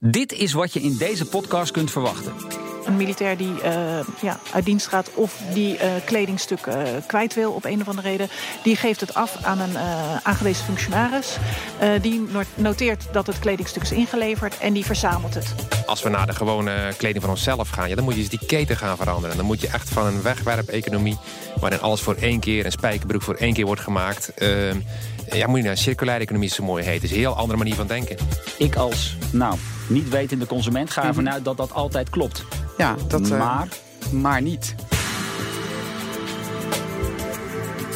Dit is wat je in deze podcast kunt verwachten. Een militair die uh, ja, uit dienst gaat of die uh, kledingstuk uh, kwijt wil op een of andere reden, die geeft het af aan een aangewezen functionaris. die noteert dat het kledingstuk is ingeleverd en die verzamelt het. Als we naar de gewone kleding van onszelf gaan, ja, dan moet je dus die keten gaan veranderen. Dan moet je echt van een wegwerp-economie, waarin alles voor één keer, een spijkerbroek voor één keer wordt gemaakt ehm, ja, moet je naar circulaire economie zo mooi heet. Het is een heel andere manier van denken. Ik als, nou, niet wetende consument ga ervan mhm. uit dat dat altijd klopt. Ja, dat... Eh, maar... maar niet.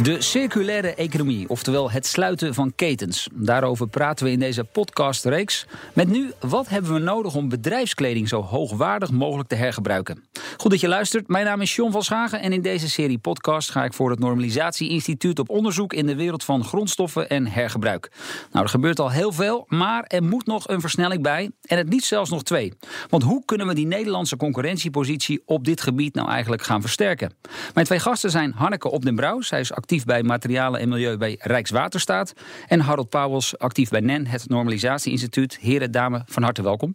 De circulaire economie, oftewel het sluiten van ketens. Daarover praten we in deze podcastreeks. Met nu, wat hebben we nodig om bedrijfskleding zo hoogwaardig mogelijk te hergebruiken? Goed dat je luistert. Mijn naam is John van Schagen en in deze serie podcast ga ik voor het Normalisatie Instituut op onderzoek in de wereld van grondstoffen en hergebruik. Nou, er gebeurt al heel veel, maar er moet nog een versnelling bij en het niet zelfs nog twee. Want hoe kunnen we die Nederlandse concurrentiepositie op dit gebied nou eigenlijk gaan versterken? Mijn twee gasten zijn Hanneke Op den Brouw, zij is actief bij materialen en milieu bij Rijkswaterstaat en Harold Pauwels, actief bij NEN, het Normalisatie Instituut. Heren, dames, van harte welkom.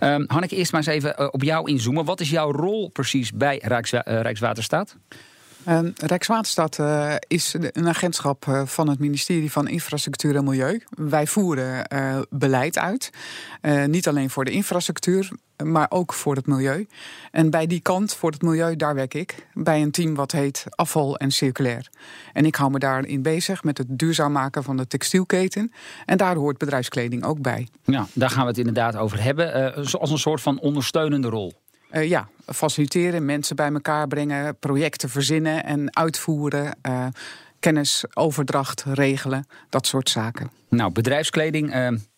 Um, Hanneke, eerst maar eens even eh, op jou inzoomen. Wat is jouw rol precies bij uh, Rijkswaterstaat? Uh, Rijkswaterstaat uh, is een agentschap uh, van het ministerie van Infrastructuur en Milieu. Wij voeren beleid uit. niet alleen voor de infrastructuur, maar ook voor het milieu. En bij die kant, voor het milieu, daar werk ik. Bij een team wat heet Afval en Circulair. En ik hou me daarin bezig met het duurzaam maken van de textielketen. En daar hoort bedrijfskleding ook bij. Ja, daar gaan we het inderdaad over hebben. Als een soort van ondersteunende rol. Uh, ja, faciliteren, mensen bij elkaar brengen, projecten verzinnen en uitvoeren. Uh, kennisoverdracht regelen, dat soort zaken. Nou, bedrijfskleding,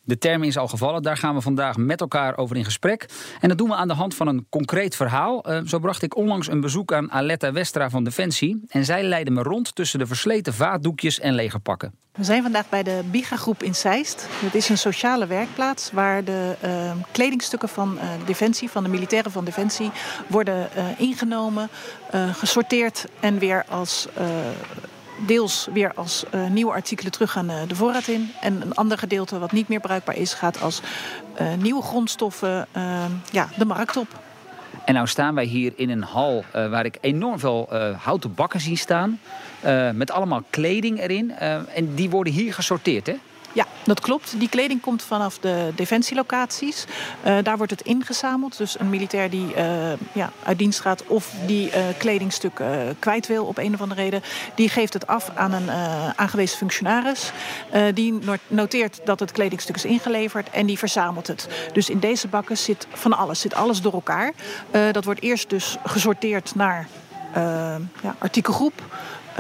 de term is al gevallen, daar gaan we vandaag met elkaar over in gesprek. En dat doen we aan de hand van een concreet verhaal. Uh, zo bracht ik onlangs een bezoek aan Aletta Westra van Defensie. En zij leidde me rond tussen de versleten vaatdoekjes en legerpakken. We zijn vandaag bij de Biga-groep in Zeist. Het is een sociale werkplaats waar de uh, kledingstukken van uh, Defensie, van de militairen van Defensie, worden ingenomen, gesorteerd en weer als deels weer als uh, nieuwe artikelen terug gaan uh, de voorraad in. En een ander gedeelte wat niet meer bruikbaar is, gaat als uh, nieuwe grondstoffen ja, de markt op. En nou staan wij hier in een hal waar ik enorm veel houten bakken zie staan. met allemaal kleding erin. en die worden hier gesorteerd, hè? Ja, dat klopt. Die kleding komt vanaf de defensielocaties. Uh, daar wordt het ingezameld. Dus een militair die uh, ja, uit dienst gaat of die uh, kledingstuk kwijt wil op een of andere reden, die geeft het af aan een aangewezen functionaris. die noteert dat het kledingstuk is ingeleverd en die verzamelt het. Dus in deze bakken zit van alles, zit alles door elkaar. dat wordt eerst dus gesorteerd naar ja, artikelgroep.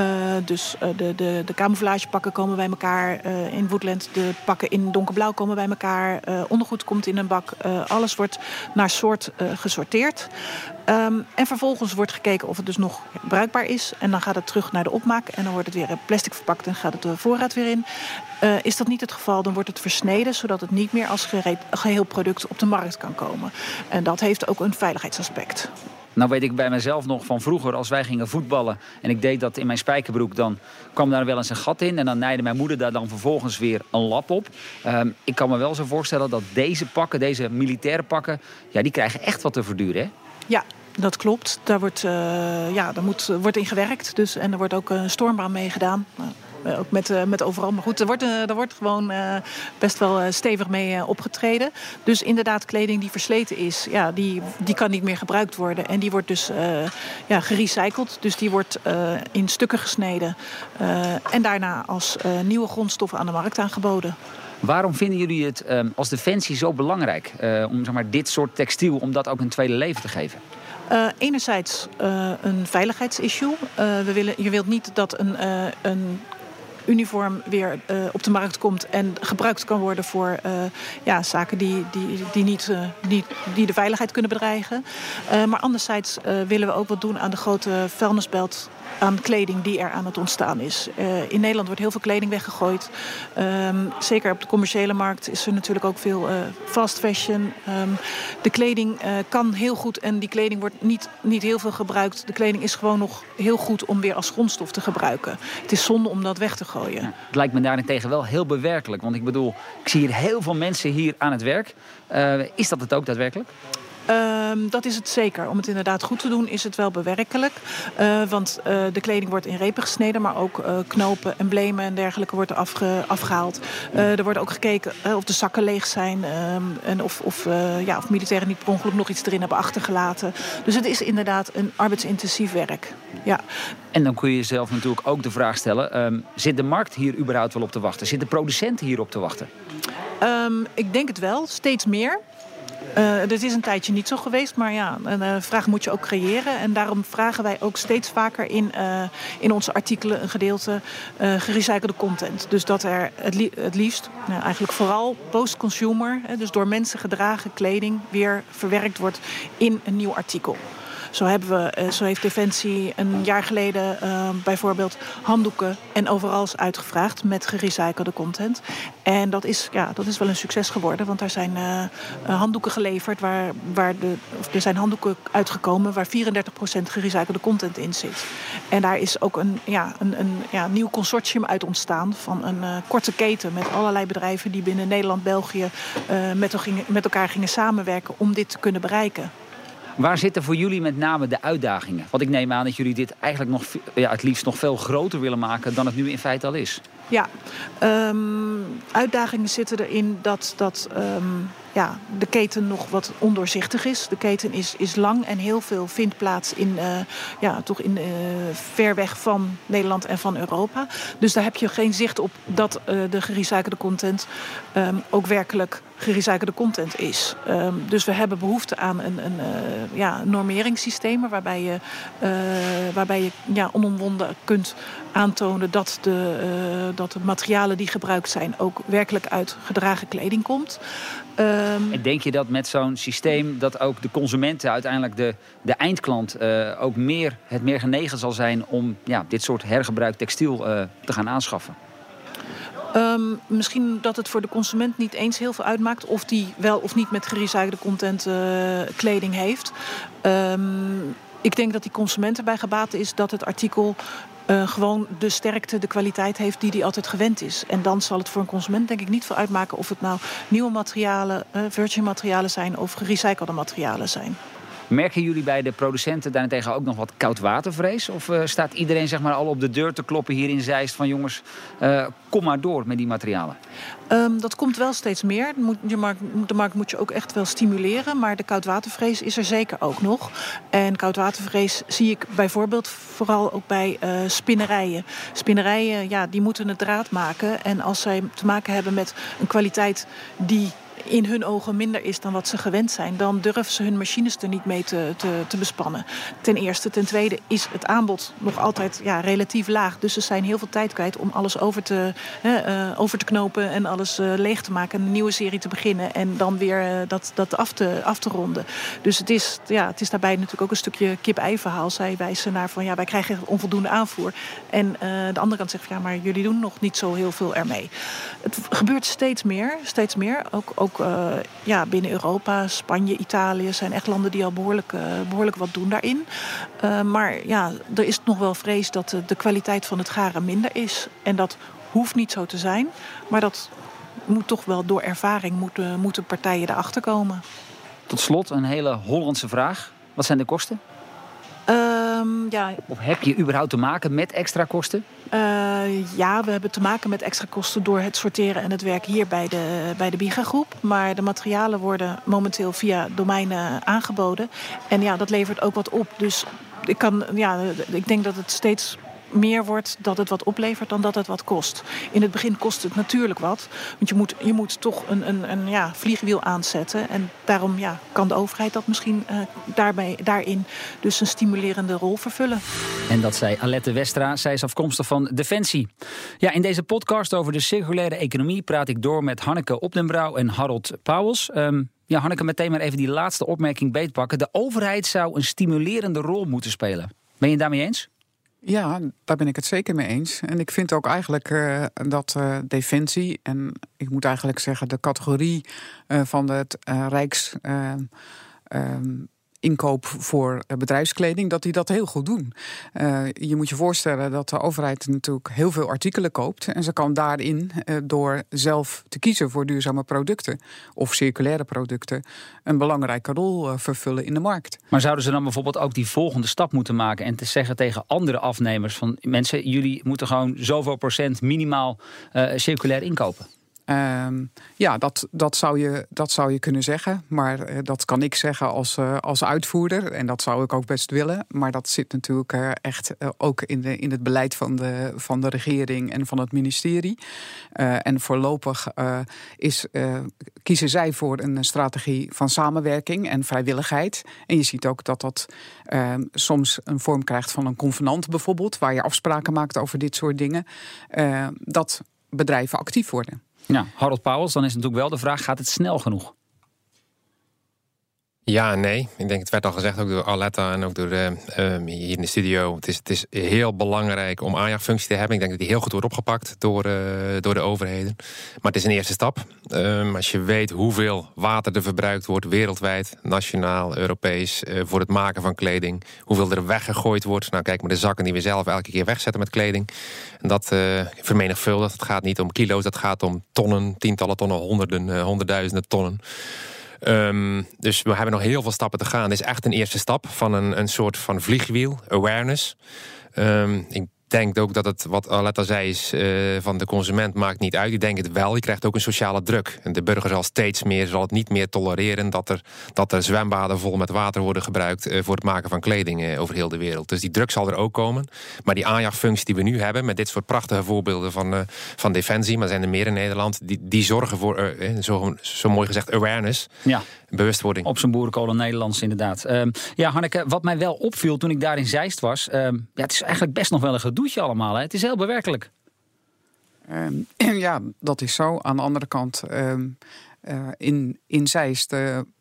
Uh, dus uh, de, de, de camouflagepakken komen bij elkaar uh, in Woodland. De pakken in donkerblauw komen bij elkaar. ondergoed komt in een bak. alles wordt naar soort gesorteerd. Um, en vervolgens wordt gekeken of het dus nog bruikbaar is. En dan gaat het terug naar de opmaak. En dan wordt het weer plastic verpakt en gaat het de voorraad weer in. is dat niet het geval, dan wordt het versneden... zodat het niet meer als geheel product op de markt kan komen. En dat heeft ook een veiligheidsaspect. Nou weet ik bij mezelf nog van vroeger, als wij gingen voetballen... en ik deed dat in mijn spijkerbroek, dan kwam daar wel eens een gat in... en dan naaide mijn moeder daar dan vervolgens weer een lap op. Um, ik kan me wel zo voorstellen dat deze pakken, deze militaire pakken... ja, die krijgen echt wat te verduren, hè? Ja, dat klopt. Daar wordt, uh, ja, daar moet, wordt in gewerkt. Dus, en er wordt ook een stormbaan mee gedaan. Eh, ook met, uh, met overal. Maar goed, er wordt, uh, er wordt gewoon best wel stevig mee opgetreden. Dus inderdaad, kleding die versleten is, ja, die, die kan niet meer gebruikt worden. En die wordt dus ja, gerecycled. Dus die wordt in stukken gesneden. en daarna als nieuwe grondstoffen aan de markt aangeboden. Waarom vinden jullie het als Defensie zo belangrijk om zeg maar, dit soort textiel om dat ook een tweede leven te geven? Uh, enerzijds uh, een veiligheidsissue. Uh, we willen, je wilt niet dat een, een uniform weer uh, op de markt komt en gebruikt kan worden voor uh, ja, zaken die, die, die, niet, uh, die, die de veiligheid kunnen bedreigen. maar anderzijds willen we ook wat doen aan de grote vuilnisbelt aan kleding die er aan het ontstaan is. Uh, in Nederland wordt heel veel kleding weggegooid. Um, zeker op de commerciële markt is er natuurlijk ook veel uh, fast fashion. Um, de kleding uh, kan heel goed en die kleding wordt niet, niet heel veel gebruikt. De kleding is gewoon nog heel goed om weer als grondstof te gebruiken. Het is zonde om dat weg te gooien. Het lijkt me daarentegen wel heel bewerkelijk. Want ik bedoel, ik zie hier heel veel mensen hier aan het werk. is dat het ook daadwerkelijk? Um, dat is het zeker. Om het inderdaad goed te doen is het wel bewerkelijk. Uh, want uh, de kleding wordt in repen gesneden, maar ook uh, knopen, emblemen en dergelijke wordt er afge afgehaald. er wordt ook gekeken of de zakken leeg zijn um, en of, of, ja, of militairen niet per ongeluk nog iets erin hebben achtergelaten. Dus het is inderdaad een arbeidsintensief werk. Ja. En dan kun je jezelf natuurlijk ook de vraag stellen: um, zit de markt hier überhaupt wel op te wachten? Zit de producent hier op te wachten? ik denk het wel, steeds meer. Uh, dat is een tijdje niet zo geweest, maar ja, een uh, vraag moet je ook creëren. En daarom vragen wij ook steeds vaker in, uh, in onze artikelen een gedeelte gerecyclede content. Dus dat er het, het liefst, nou, eigenlijk vooral post-consumer, dus door mensen gedragen kleding, weer verwerkt wordt in een nieuw artikel. Zo, hebben we, eh, zo heeft Defensie een jaar geleden uh, bijvoorbeeld handdoeken en overals uitgevraagd met gerecyclede content. En dat is, ja, dat is wel een succes geworden, want daar zijn uh, handdoeken geleverd waar, waar de, of er zijn handdoeken uitgekomen waar 34% gerecyclede content in zit. En daar is ook een, ja, een, een ja, nieuw consortium uit ontstaan van een korte keten met allerlei bedrijven die binnen Nederland, België met, met elkaar gingen samenwerken om dit te kunnen bereiken. Waar zitten voor jullie met name de uitdagingen? Want ik neem aan dat jullie dit eigenlijk nog, ja, het liefst nog veel groter willen maken dan het nu in feite al is. Ja, um, uitdagingen zitten erin dat, dat um, ja, de keten nog wat ondoorzichtig is. De keten is, is lang en heel veel vindt plaats in, uh, ja, toch in, uh, ver weg van Nederland en van Europa. Dus daar heb je geen zicht op dat uh, de gerecyclede content um, ook werkelijk gerecyclede content is. Um, dus we hebben behoefte aan een, een ja, normeringssysteem waarbij je, waarbij je ja, onomwonden kunt aantonen dat de, dat de materialen die gebruikt zijn ook werkelijk uit gedragen kleding komt. Um, en denk je dat met zo'n systeem dat ook de consumenten uiteindelijk de, de eindklant uh, ook meer, het meer genegen zal zijn om ja, dit soort hergebruikt textiel uh, te gaan aanschaffen? Um, misschien dat het voor de consument niet eens heel veel uitmaakt of die wel of niet met gerecyclede content uh, kleding heeft. Um, ik denk dat die consument erbij gebaat is dat het artikel uh, gewoon de sterkte, de kwaliteit heeft die hij altijd gewend is. En dan zal het voor een consument denk ik niet veel uitmaken of het nou nieuwe materialen, uh, virgin materialen zijn of gerecyclede materialen zijn. Merken jullie bij de producenten daarentegen ook nog wat koudwatervrees? Of uh, staat iedereen zeg maar, al op de deur te kloppen hier in Zeist van jongens, uh, kom maar door met die materialen? Um, dat komt wel steeds meer. De markt, de moet je ook echt wel stimuleren. Maar de koudwatervrees is er zeker ook nog. En koudwatervrees zie ik bijvoorbeeld vooral ook bij uh, spinnerijen. Spinnerijen, ja, die moeten het draad maken. En als zij te maken hebben met een kwaliteit die in hun ogen minder is dan wat ze gewend zijn, dan durven ze hun machines er niet mee te, te, te bespannen. Ten eerste. Ten tweede is het aanbod nog altijd ja, relatief laag. Dus ze zijn heel veel tijd kwijt om alles over te, uh, over te knopen en alles uh, leeg te maken. Een nieuwe serie te beginnen en dan weer uh, dat, dat af, te, af te ronden. Dus het is, ja, het is daarbij natuurlijk ook een stukje kip-ei verhaal. Zij wijzen naar van ja, wij krijgen onvoldoende aanvoer. En de andere kant zegt ja, maar jullie doen nog niet zo heel veel ermee. Het gebeurt steeds meer, steeds meer. Ook, ook uh, ja, binnen Europa, Spanje, Italië zijn echt landen die al behoorlijk, uh, behoorlijk wat doen daarin. Uh, maar ja, er is nog wel vrees dat de kwaliteit van het garen minder is. En dat hoeft niet zo te zijn, maar dat moet toch wel door ervaring moeten, moeten partijen erachter komen. Tot slot een hele Hollandse vraag. Wat zijn de kosten? Um, ja. Of heb je überhaupt te maken met extra kosten? Uh, ja, we hebben te maken met extra kosten door het sorteren en het werk hier bij de, bij de Biga-groep. Maar de materialen worden momenteel via domeinen aangeboden. En ja, dat levert ook wat op. Dus ik, kan, ja, ik denk dat het steeds meer wordt dat het wat oplevert dan dat het wat kost. In het begin kost het natuurlijk wat. Want je moet, je moet toch een, een, ja, vliegwiel aanzetten. En daarom ja, kan de overheid dat misschien uh, daarbij, daarin dus een stimulerende rol vervullen. En dat zei Alette Westra. Zij is afkomstig van Defensie. Ja, in deze podcast over de circulaire economie praat ik door met Hanneke Opdenbrouw en Harold Pauwels. Um, ja, Hanneke, meteen maar even die laatste opmerking beetpakken. De overheid zou een stimulerende rol moeten spelen. Ben je het daarmee eens? Ja, daar ben ik het zeker mee eens. En ik vind ook eigenlijk uh, dat uh, Defensie, en ik moet eigenlijk zeggen de categorie uh, van het Rijks. Um, inkoop voor eh, bedrijfskleding, dat die dat heel goed doen. Uh, je moet je voorstellen dat de overheid natuurlijk heel veel artikelen koopt. En ze kan daarin, uh, door zelf te kiezen voor duurzame producten of circulaire producten, een belangrijke rol vervullen in de markt. Maar zouden ze dan bijvoorbeeld ook die volgende stap moeten maken en te zeggen tegen andere afnemers van mensen, jullie moeten gewoon zoveel procent minimaal circulair inkopen? Uh, ja, dat, dat, zou je, dat zou je kunnen zeggen. Maar uh, dat kan ik zeggen als, uh, als uitvoerder. En dat zou ik ook best willen. Maar dat zit natuurlijk uh, echt ook in, de, in het beleid van de, van de regering en van het ministerie. en voorlopig is, kiezen zij voor een strategie van samenwerking en vrijwilligheid. En je ziet ook dat dat ehm, soms een vorm krijgt van een convenant bijvoorbeeld. Waar je afspraken maakt over dit soort dingen. dat bedrijven actief worden. Ja, Harold Pauwels, dan is natuurlijk wel de vraag: gaat het snel genoeg? Ja nee. Ik denk, het werd al gezegd ook door Aletta en ook door uh, hier in de studio. Het is, het is heel belangrijk om aanjachtfunctie te hebben. Ik denk dat die heel goed wordt opgepakt door, uh, door de overheden. Maar het is een eerste stap. Um, als je weet hoeveel water er verbruikt wordt wereldwijd, nationaal, Europees, uh, voor het maken van kleding. Hoeveel er weggegooid wordt. Nou, kijk maar de zakken die we zelf elke keer wegzetten met kleding. En dat vermenigvuldigt. Het gaat niet om kilo's, dat gaat om tonnen, tientallen tonnen, honderden, honderdduizenden tonnen. Um, dus we hebben nog heel veel stappen te gaan. Dit is echt een eerste stap van een, een soort van vliegwiel, awareness. Um, ik denk ook dat het, wat Aletta zei, is uh, van de consument maakt niet uit. Ik denk het wel. Je krijgt ook een sociale druk. En de burger zal steeds meer, zal het niet meer tolereren dat er, dat er zwembaden vol met water worden gebruikt uh, voor het maken van kleding uh, over heel de wereld. Dus die druk zal er ook komen. Maar die aanjachtfunctie die we nu hebben, met dit soort prachtige voorbeelden van, van defensie, maar zijn er meer in Nederland, die, die zorgen voor, zo, zo mooi gezegd, awareness. Ja. Bewustwording. Op zijn boerenkolen Nederlands, inderdaad. Um, ja, Hanneke, wat mij wel opviel toen ik daar in Zeist was, um, ja, het is eigenlijk best nog wel een gedoetje allemaal. Hè? Het is heel bewerkelijk. Um, ja, dat is zo. Aan de andere kant, um, uh, in, in Zeist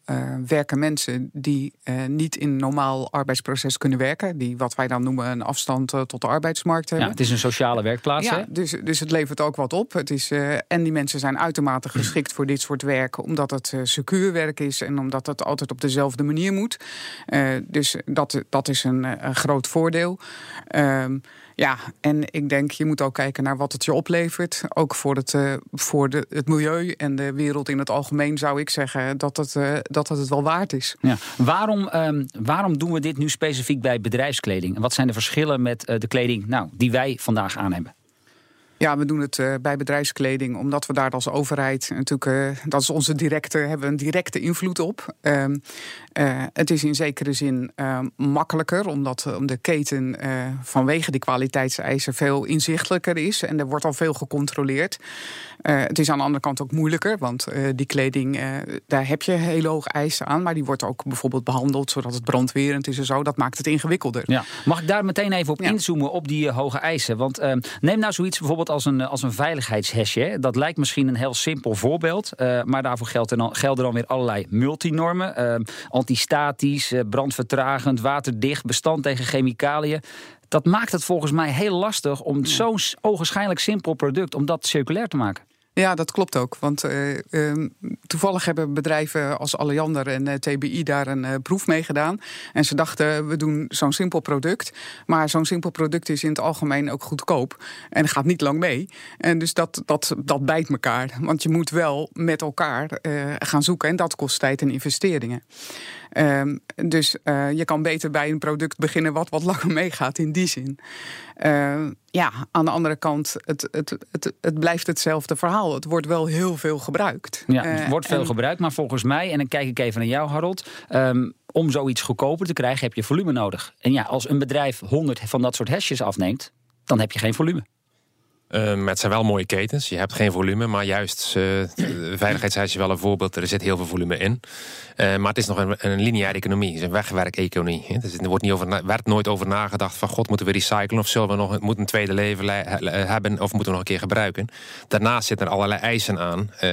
uh, uh, werken mensen die niet in een normaal arbeidsproces kunnen werken. Die wat wij dan noemen een afstand tot de arbeidsmarkt hebben. Ja, het is een sociale werkplaats. Ja, hè? Dus, dus het levert ook wat op. Het is, en die mensen zijn uitermate geschikt voor dit soort werk. Omdat het secuur werk is en omdat het altijd op dezelfde manier moet. dus dat, dat is een, een groot voordeel. Ehm, ja, en ik denk je moet ook kijken naar wat het je oplevert. Ook voor het, uh, voor de, het milieu en de wereld in het algemeen zou ik zeggen dat het, uh, dat het, het wel waard is. Ja. Waarom, um, waarom doen we dit nu specifiek bij bedrijfskleding? En wat zijn de verschillen met uh, de kleding nou, die wij vandaag aan hebben? Ja, we doen het uh, bij bedrijfskleding, omdat we daar als overheid natuurlijk, uh, dat is onze directe, hebben we een directe invloed op. Uh, het is in zekere zin makkelijker, omdat de keten vanwege die kwaliteitseisen veel inzichtelijker is en er wordt al veel gecontroleerd. het is aan de andere kant ook moeilijker, want die kleding, daar heb je hele hoge eisen aan, maar die wordt ook bijvoorbeeld behandeld zodat het brandwerend is en zo. Dat maakt het ingewikkelder. Ja. Mag ik daar meteen even op ja. inzoomen op die hoge eisen? Want neem nou zoiets bijvoorbeeld als een, als een veiligheidshesje. Dat lijkt misschien een heel simpel voorbeeld. Uh, maar daarvoor gelden dan, gelden dan weer allerlei multinormen. Antistatisch, uh, brandvertragend, waterdicht, bestand tegen chemicaliën. Dat maakt het volgens mij heel lastig om zo'n ogenschijnlijk simpel product... om dat circulair te maken. Ja, dat klopt ook. Want uh, uh, toevallig hebben bedrijven als Alliander en uh, TBI daar een proef mee gedaan. En ze dachten, we doen zo'n simpel product. Maar zo'n simpel product is in het algemeen ook goedkoop. En gaat niet lang mee. En dus dat, dat, dat bijt elkaar. Want je moet wel met elkaar gaan zoeken. En dat kost tijd en investeringen. Um, dus uh, je kan beter bij een product beginnen wat wat langer meegaat in die zin. Uh, ja, aan de andere kant, het, het, het, het blijft hetzelfde verhaal. Het wordt wel heel veel gebruikt. Ja, het uh, wordt veel en... gebruikt, maar volgens mij, en dan kijk ik even naar jou Harold... Um, om zoiets goedkoper te krijgen heb je volume nodig. En ja, als een bedrijf 100 van dat soort hesjes afneemt, dan heb je geen volume. Um, het zijn wel mooie ketens. Je hebt geen volume, maar juist uh, veiligheid je wel een voorbeeld. Er zit heel veel volume in. Uh, maar het is nog een, een lineaire economie. Het is een wegwerkeconomie. Dus er wordt niet over, werd nooit over nagedacht van... god, moeten we recyclen of zullen we nog moeten een tweede leven hebben... of moeten we nog een keer gebruiken. Daarnaast zitten er allerlei eisen aan uh,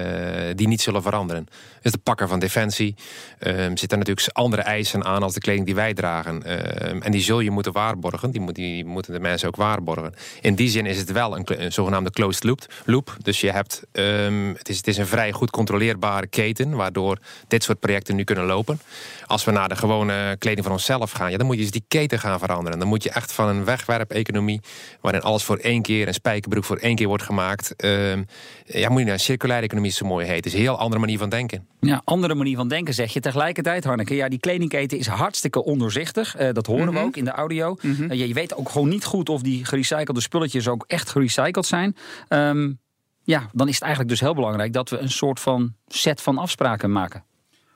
die niet zullen veranderen. Dus de pakker van Defensie um, zitten natuurlijk andere eisen aan... als de kleding die wij dragen. Um, en die zul je moeten waarborgen. Moet, die moeten de mensen ook waarborgen. In die zin is het wel een een zogenaamde closed loop. loop. Dus je hebt, um, het, is, het is een vrij goed controleerbare keten, waardoor dit soort projecten nu kunnen lopen. Als we naar de gewone kleding van onszelf gaan, ja, dan moet je dus die keten gaan veranderen. Dan moet je echt van een wegwerp-economie, waarin alles voor één keer, een spijkerbroek voor één keer wordt gemaakt. Um, ja, moet je naar een circulaire economie zo mooi heet. Het is een heel andere manier van denken. Ja, andere manier van denken zeg je. Tegelijkertijd, Hanneke, ja, die kledingketen is hartstikke ondoorzichtig. Uh, dat horen we ook in de audio. Mm -hmm. uh, je weet ook gewoon niet goed of die gerecyclede spulletjes ook echt gerecycled zijn. Um, ja, dan is het eigenlijk dus heel belangrijk dat we een soort van set van afspraken maken.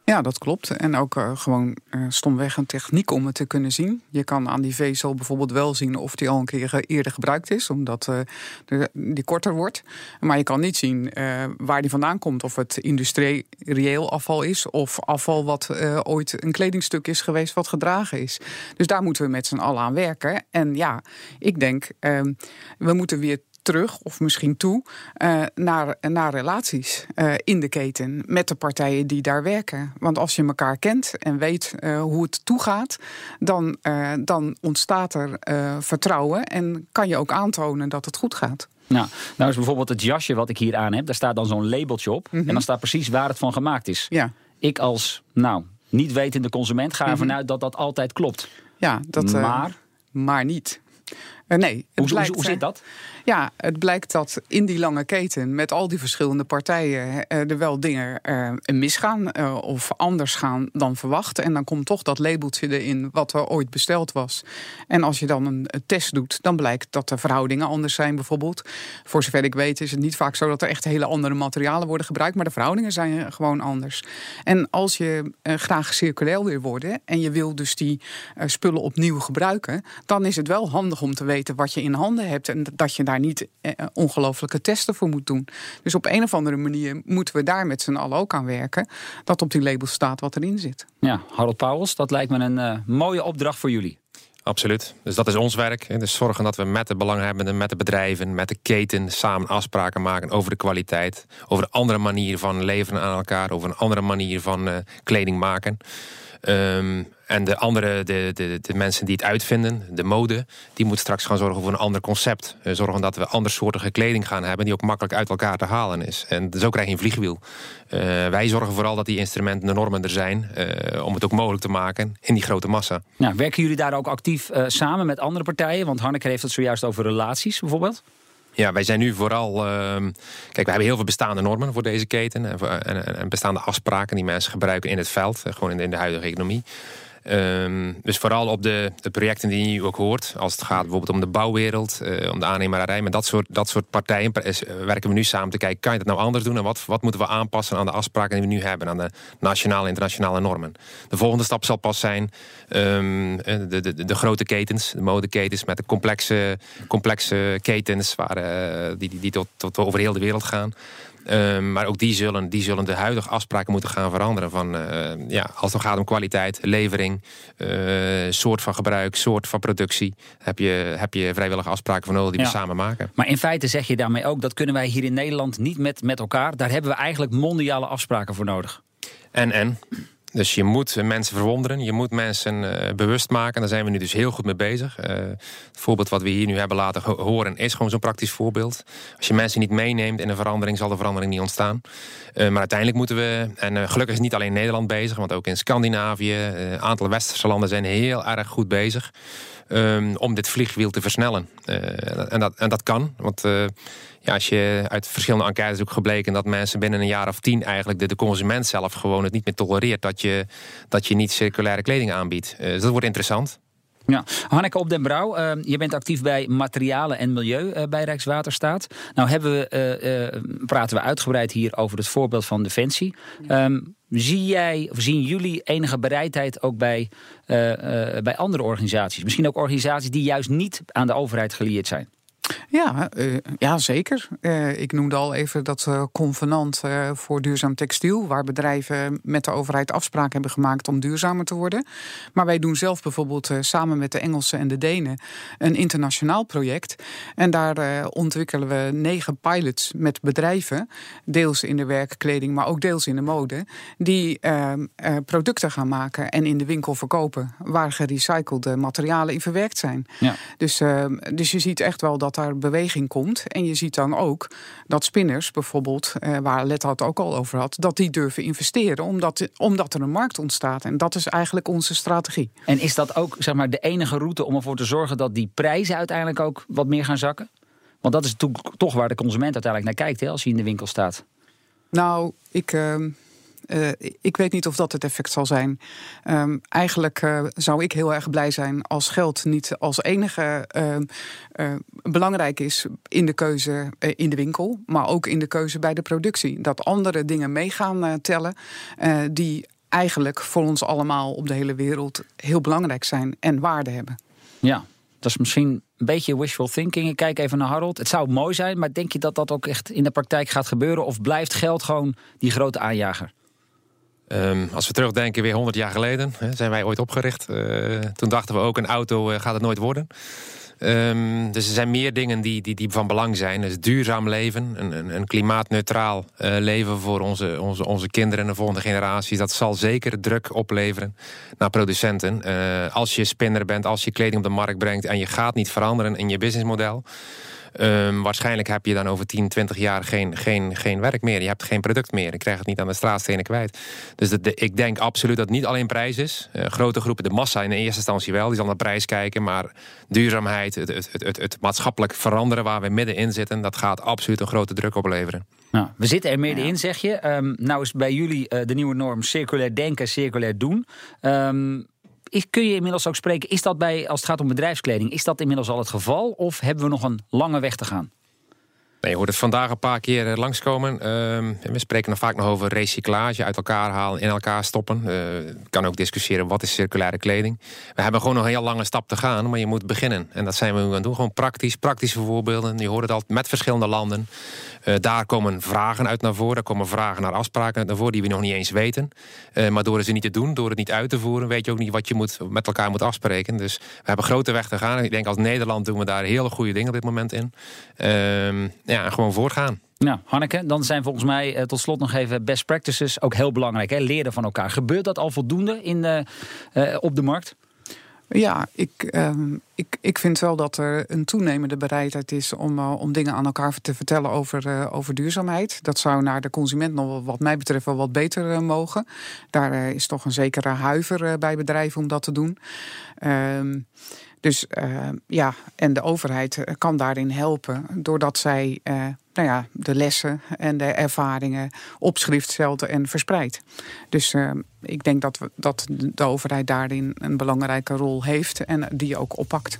Ja, dat klopt. En ook uh, gewoon uh, stomweg een techniek om het te kunnen zien. Je kan aan die vezel bijvoorbeeld wel zien of die al een keer eerder gebruikt is, omdat de, die korter wordt. Maar je kan niet zien waar die vandaan komt. Of het industrieel afval is, of afval wat ooit een kledingstuk is geweest wat gedragen is. Dus daar moeten we met z'n allen aan werken. En ja, ik denk, ehm, we moeten weer terug, of misschien toe, uh, naar, naar relaties uh, in de keten met de partijen die daar werken. Want als je elkaar kent en weet uh, hoe het toegaat, dan, dan ontstaat er vertrouwen en kan je ook aantonen dat het goed gaat. Nou, nou is bijvoorbeeld het jasje wat ik hier aan heb, daar staat dan zo'n labeltje op. Mm -hmm. En dan staat precies waar het van gemaakt is. Ja. Ik als, nou, niet wetende consument ga ervan mm -hmm. uit dat dat altijd klopt. Ja, dat, maar... maar niet. Uh, nee. Hoe, blijkt, hoe, hoe, zit dat? Ja, het blijkt dat in die lange keten met al die verschillende partijen uh, er wel dingen misgaan of anders gaan dan verwacht. En dan komt toch dat labeltje erin wat er ooit besteld was. En als je dan een, een test doet, dan blijkt dat de verhoudingen anders zijn bijvoorbeeld. Voor zover ik weet is het niet vaak zo dat er echt hele andere materialen worden gebruikt, maar de verhoudingen zijn gewoon anders. En als je graag circulair wil worden en je wil dus die spullen opnieuw gebruiken, dan is het wel handig om te weten wat je in handen hebt en dat je daar niet eh, ongelooflijke testen voor moet doen. Dus op een of andere manier moeten we daar met z'n allen ook aan werken. Dat op die label staat wat erin zit. Ja, Harold Pauwels, dat lijkt me een uh, mooie opdracht voor jullie. Absoluut. Dus dat is ons werk. Dus zorgen dat we met de belanghebbenden, met de bedrijven, met de keten samen afspraken maken over de kwaliteit. Over een andere manier van leveren aan elkaar. Over een andere manier van uh, kleding maken. Um, en de andere, de, de, de mensen die het uitvinden, de mode, die moet straks gaan zorgen voor een ander concept. Eh, zorgen dat we andersoortige kleding gaan hebben die ook makkelijk uit elkaar te halen is. En zo krijg je een vliegwiel. Uh, wij zorgen vooral dat die instrumenten, de normen er zijn, uh, om het ook mogelijk te maken in die grote massa. Ja, werken jullie daar ook actief uh, samen met andere partijen? Want Hanneke heeft het zojuist over relaties bijvoorbeeld. Ja, wij zijn nu vooral. Uh, kijk, we hebben heel veel bestaande normen voor deze keten. En, en, en bestaande afspraken die mensen gebruiken in het veld, gewoon in de, in de huidige economie. Um, dus vooral op de, projecten die je ook hoort. Als het gaat bijvoorbeeld om de bouwwereld, uh, om de aannemerij. Met dat soort, dat soort partijen werken we nu samen te kijken. Kan je dat nou anders doen? En wat, wat moeten we aanpassen aan de afspraken die we nu hebben? Aan de nationale en internationale normen. De volgende stap zal pas zijn um, de, de, de, grote ketens. De modeketens met de complexe, complexe ketens. Uh, die, die, die tot, tot over heel de wereld gaan. Um, maar ook die zullen, die zullen de huidige afspraken moeten gaan veranderen. Van, uh, ja, als het gaat om kwaliteit, levering, uh, soort van gebruik, soort van productie. Heb je, heb je vrijwillige afspraken voor nodig die ja. we samen maken. Maar in feite zeg je daarmee ook, dat kunnen wij hier in Nederland niet met, met elkaar. Daar hebben we eigenlijk mondiale afspraken voor nodig. En, en. Dus je moet mensen verwonderen, je moet mensen uh, bewust maken. Daar zijn we nu dus heel goed mee bezig. Uh, het voorbeeld wat we hier nu hebben laten horen is gewoon zo'n praktisch voorbeeld. Als je mensen niet meeneemt in een verandering, zal de verandering niet ontstaan. Uh, maar uiteindelijk moeten we, en gelukkig is niet alleen Nederland bezig, want ook in Scandinavië, een aantal westerse landen zijn heel erg goed bezig. Um, om dit vliegwiel te versnellen. en, dat, en dat kan, want ja, als je uit verschillende enquêtes ook gebleken dat mensen binnen een jaar of tien eigenlijk de, consument zelf gewoon het niet meer tolereert dat je, dat je niet circulaire kleding aanbiedt. Uh, dus dat wordt interessant. Ja, Hanneke op den Brouw, uh, je bent actief bij materialen en milieu uh, bij Rijkswaterstaat. Nou hebben we, uh, praten we uitgebreid hier over het voorbeeld van Defensie. Um, zie jij, of zien jullie enige bereidheid ook bij, bij andere organisaties? Misschien ook organisaties die juist niet aan de overheid gelieerd zijn? Ja, uh, ja zeker. Uh, ik noemde al even dat uh, convenant voor duurzaam textiel, waar bedrijven met de overheid afspraken hebben gemaakt om duurzamer te worden. Maar wij doen zelf bijvoorbeeld samen met de Engelsen en de Denen een internationaal project. En daar ontwikkelen we negen pilots met bedrijven, deels in de werkkleding, maar ook deels in de mode, die ehm, producten gaan maken en in de winkel verkopen waar gerecyclede materialen in verwerkt zijn. Ja. Dus, ehm, dus je ziet echt wel dat daar beweging komt. En je ziet dan ook dat spinners bijvoorbeeld, eh, waar Letta het ook al over had, dat die durven investeren omdat, omdat er een markt ontstaat. En dat is eigenlijk onze strategie. En is dat ook zeg maar, de enige route om ervoor te zorgen dat die prijzen uiteindelijk ook wat meer gaan zakken? Want dat is toch waar de consument uiteindelijk naar kijkt hè, als hij in de winkel staat. Nou, ik. Ehm, uh, ik weet niet of dat het effect zal zijn. Um, eigenlijk uh, zou ik heel erg blij zijn als geld niet als enige uh, belangrijk is in de keuze in de winkel, maar ook in de keuze bij de productie. Dat andere dingen mee gaan tellen die eigenlijk voor ons allemaal op de hele wereld heel belangrijk zijn en waarde hebben. Ja, dat is misschien een beetje wishful thinking. Ik kijk even naar Harold. Het zou mooi zijn, maar denk je dat dat ook echt in de praktijk gaat gebeuren? Of blijft geld gewoon die grote aanjager? Ehm, als we terugdenken, weer 100 jaar geleden hè, zijn wij ooit opgericht. Uh, toen dachten we ook, een auto uh, gaat het nooit worden. Um, dus er zijn meer dingen die, die, die van belang zijn. Dus duurzaam leven, een, een, een klimaatneutraal uh, leven voor onze, onze, onze kinderen en de volgende generaties. Dat zal zeker druk opleveren naar producenten. als je spinner bent, als je kleding op de markt brengt en je gaat niet veranderen in je businessmodel. Um, waarschijnlijk heb je dan over 10, 20 jaar geen, geen, geen werk meer. Je hebt geen product meer. Je krijgt het niet aan de straatstenen kwijt. Dus de, ik denk absoluut dat het niet alleen prijs is. Uh, grote groepen, de massa in de eerste instantie wel. Die zal naar prijs kijken. Maar duurzaamheid, het, het, het, het, maatschappelijk veranderen waar we middenin zitten... dat gaat absoluut een grote druk opleveren. Nou, we zitten er middenin, zeg je. Um, nou is bij jullie uh, de nieuwe norm circulair denken, circulair doen. Um, kun je inmiddels ook spreken, is dat bij, als het gaat om bedrijfskleding, is dat inmiddels al het geval? Of hebben we nog een lange weg te gaan? Je hoort het vandaag een paar keer eh, langskomen. Uh, we spreken nog vaak nog over recyclage, uit elkaar halen, in elkaar stoppen. Uh, kan ook discussiëren wat is circulaire kleding. We hebben gewoon nog een heel lange stap te gaan, maar je moet beginnen. En dat zijn we nu aan het doen. Gewoon praktisch, praktische voorbeelden. Je hoort het altijd met verschillende landen. Uh, daar komen vragen uit naar voren. Daar komen vragen naar afspraken uit naar voren die we nog niet eens weten. maar door ze niet te doen, door het niet uit te voeren, weet je ook niet wat je moet, met elkaar moet afspreken. Dus we hebben grote weg te gaan. Ik denk als Nederland doen we daar hele goede dingen op dit moment in. Ehm, ja, gewoon voortgaan. Nou, Hanneke, dan zijn volgens mij eh, tot slot nog even best practices ook heel belangrijk. Hè? Leren van elkaar. Gebeurt dat al voldoende in op de markt? Ja, ik, ehm, ik, ik vind wel dat er een toenemende bereidheid is om, uh, om dingen aan elkaar te vertellen over, uh, over duurzaamheid. Dat zou naar de consument nog wat mij betreft wel wat beter uh, mogen. Daar is toch een zekere huiver bij bedrijven om dat te doen. Ehm, dus uh, ja, en de overheid kan daarin helpen doordat zij nou ja, de lessen en de ervaringen op schrift stelt en verspreidt. Dus uh, ik denk dat, we, dat de overheid daarin een belangrijke rol heeft en die ook oppakt.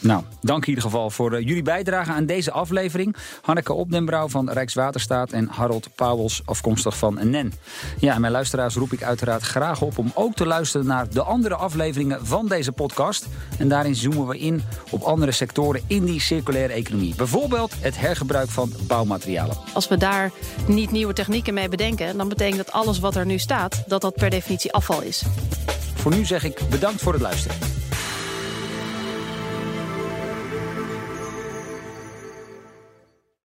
Nou, dank in ieder geval voor uh, jullie bijdrage aan deze aflevering. Hanneke Opdenbrouw van Rijkswaterstaat en Harold Pauwels afkomstig van NEN. Ja, en mijn luisteraars roep ik uiteraard graag op om ook te luisteren naar de andere afleveringen van deze podcast. En daarin zoomen we in op andere sectoren in die circulaire economie. Bijvoorbeeld het hergebruik van bouwmaterialen. Als we daar niet nieuwe technieken mee bedenken, dan betekent dat alles wat er nu staat, dat dat per definitie afval is. Voor nu zeg ik bedankt voor het luisteren.